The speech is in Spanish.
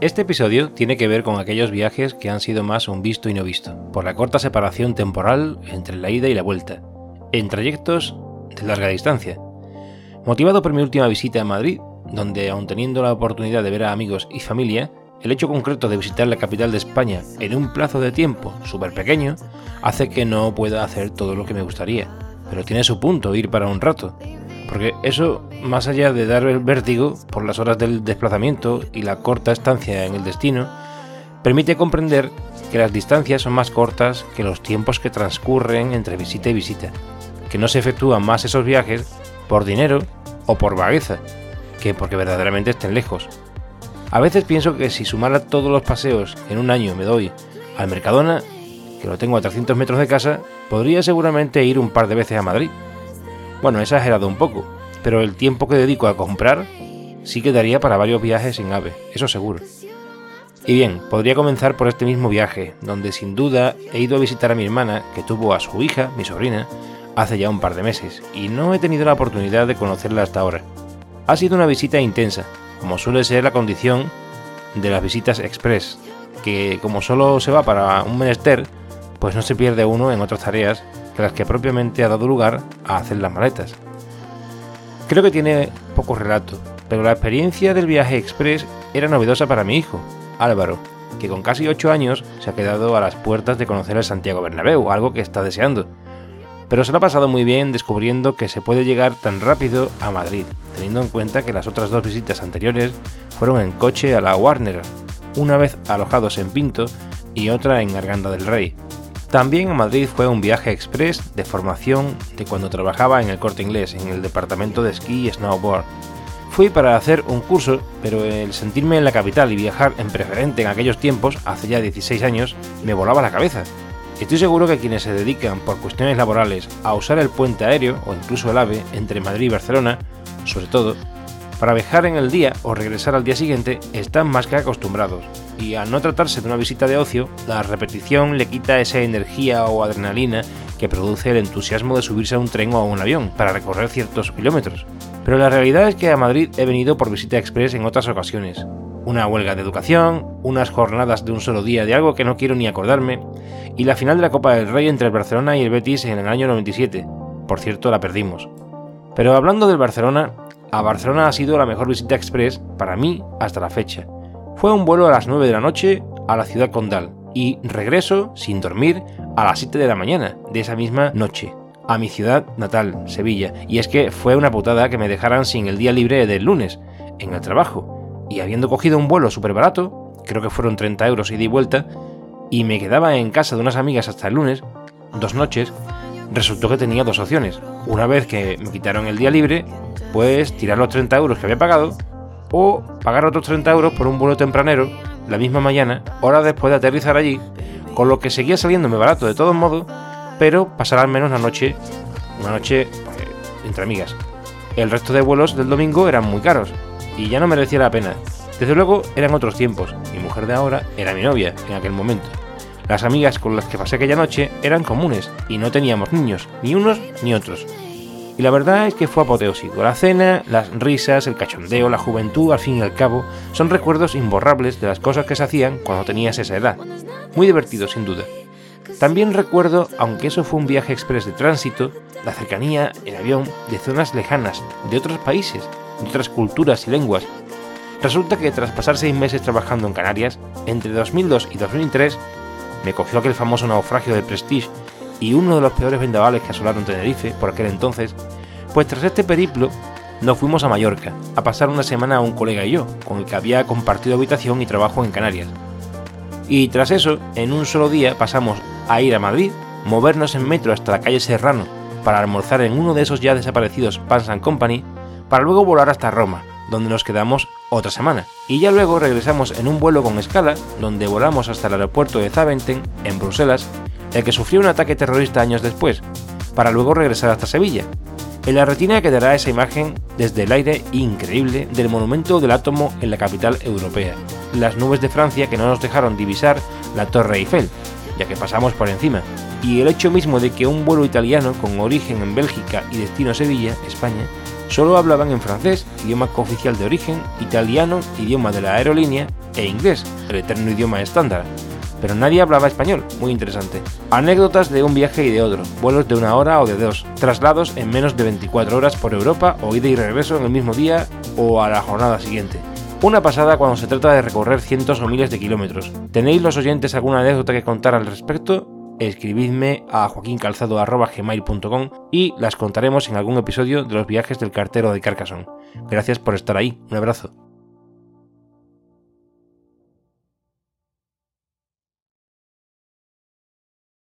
Este episodio tiene que ver con aquellos viajes que han sido más un visto y no visto, por la corta separación temporal entre la ida y la vuelta, en trayectos de larga distancia. Motivado por mi última visita a Madrid, donde aun teniendo la oportunidad de ver a amigos y familia, el hecho concreto de visitar la capital de España en un plazo de tiempo súper pequeño hace que no pueda hacer todo lo que me gustaría. Pero tiene su punto ir para un rato, porque eso, más allá de dar el vértigo por las horas del desplazamiento y la corta estancia en el destino, permite comprender que las distancias son más cortas que los tiempos que transcurren entre visita y visita, que no se efectúan más esos viajes por dinero o por vagueza, que porque verdaderamente estén lejos. A veces pienso que si sumara todos los paseos en un año me doy al Mercadona, que lo tengo a 300 metros de casa, podría seguramente ir un par de veces a Madrid bueno, he exagerado un poco, pero el tiempo que dedico a comprar sí quedaría para varios viajes en AVE, eso seguro. Y bien, podría comenzar por este mismo viaje, donde sin duda he ido a visitar a mi hermana, que tuvo a su hija, mi sobrina, hace ya un par de meses, y no he tenido la oportunidad de conocerla hasta ahora. Ha sido una visita intensa, como suele ser la condición de las visitas express, que como solo se va para un menester, pues no se pierde uno en otras tareas las que propiamente ha dado lugar a hacer las maletas. Creo que tiene poco relato, pero la experiencia del viaje express era novedosa para mi hijo, Álvaro, que con casi 8 años se ha quedado a las puertas de conocer el Santiago Bernabéu, algo que está deseando. Pero se lo ha pasado muy bien descubriendo que se puede llegar tan rápido a Madrid, teniendo en cuenta que las otras dos visitas anteriores fueron en coche a la Warner, una vez alojados en Pinto y otra en Arganda del Rey, también a Madrid fue un viaje express de formación de cuando trabajaba en el corte inglés, en el departamento de esquí y snowboard. Fui para hacer un curso, pero el sentirme en la capital y viajar en preferente en aquellos tiempos, hace ya 16 años, me volaba la cabeza. Estoy seguro que quienes se dedican por cuestiones laborales a usar el puente aéreo o incluso el AVE entre Madrid y Barcelona, sobre todo, para viajar en el día o regresar al día siguiente, están más que acostumbrados y al no tratarse de una visita de ocio, la repetición le quita esa energía o adrenalina que produce el entusiasmo de subirse a un tren o a un avión para recorrer ciertos kilómetros. Pero la realidad es que a Madrid he venido por visita express en otras ocasiones. Una huelga de educación, unas jornadas de un solo día de algo que no quiero ni acordarme, y la final de la Copa del Rey entre el Barcelona y el Betis en el año 97. Por cierto, la perdimos. Pero hablando del Barcelona, a Barcelona ha sido la mejor visita express para mí hasta la fecha fue un vuelo a las 9 de la noche a la ciudad condal y regreso, sin dormir, a las 7 de la mañana de esa misma noche, a mi ciudad natal, Sevilla. Y es que fue una putada que me dejaran sin el día libre del lunes, en el trabajo. Y habiendo cogido un vuelo súper barato, creo que fueron 30 euros ida y vuelta, y me quedaba en casa de unas amigas hasta el lunes, dos noches, resultó que tenía dos opciones. Una vez que me quitaron el día libre, pues tirar los 30 euros que había pagado o pagar otros 30 euros por un vuelo tempranero la misma mañana, horas después de aterrizar allí, con lo que seguía saliéndome barato de todos modos, pero pasar al menos la noche, una noche eh, entre amigas. El resto de vuelos del domingo eran muy caros y ya no merecía la pena. Desde luego eran otros tiempos, mi mujer de ahora era mi novia en aquel momento. Las amigas con las que pasé aquella noche eran comunes y no teníamos niños, ni unos ni otros. Y la verdad es que fue apoteósico. La cena, las risas, el cachondeo, la juventud, al fin y al cabo, son recuerdos imborrables de las cosas que se hacían cuando tenías esa edad. Muy divertido, sin duda. También recuerdo, aunque eso fue un viaje express de tránsito, la cercanía en avión de zonas lejanas, de otros países, de otras culturas y lenguas. Resulta que tras pasar seis meses trabajando en Canarias, entre 2002 y 2003, me cogió aquel famoso naufragio del Prestige y uno de los peores vendavales que asolaron Tenerife por aquel entonces, pues tras este periplo nos fuimos a Mallorca a pasar una semana a un colega y yo, con el que había compartido habitación y trabajo en Canarias. Y tras eso, en un solo día pasamos a ir a Madrid, movernos en metro hasta la calle Serrano para almorzar en uno de esos ya desaparecidos Pans Company, para luego volar hasta Roma, donde nos quedamos otra semana. Y ya luego regresamos en un vuelo con escala, donde volamos hasta el aeropuerto de Zaventem, en Bruselas, el que sufrió un ataque terrorista años después, para luego regresar hasta Sevilla. En la retina quedará esa imagen desde el aire increíble del monumento del átomo en la capital europea, las nubes de Francia que no nos dejaron divisar la Torre Eiffel, ya que pasamos por encima, y el hecho mismo de que un vuelo italiano con origen en Bélgica y destino a Sevilla, España, solo hablaban en francés, idioma cooficial de origen, italiano, idioma de la aerolínea, e inglés, el eterno idioma estándar. Pero nadie hablaba español, muy interesante. Anécdotas de un viaje y de otro, vuelos de una hora o de dos, traslados en menos de 24 horas por Europa o ida y regreso en el mismo día o a la jornada siguiente. Una pasada cuando se trata de recorrer cientos o miles de kilómetros. ¿Tenéis los oyentes alguna anécdota que contar al respecto? escribidme a joaquincalzado.gmail.com y las contaremos en algún episodio de los viajes del cartero de Carcassonne. Gracias por estar ahí, un abrazo.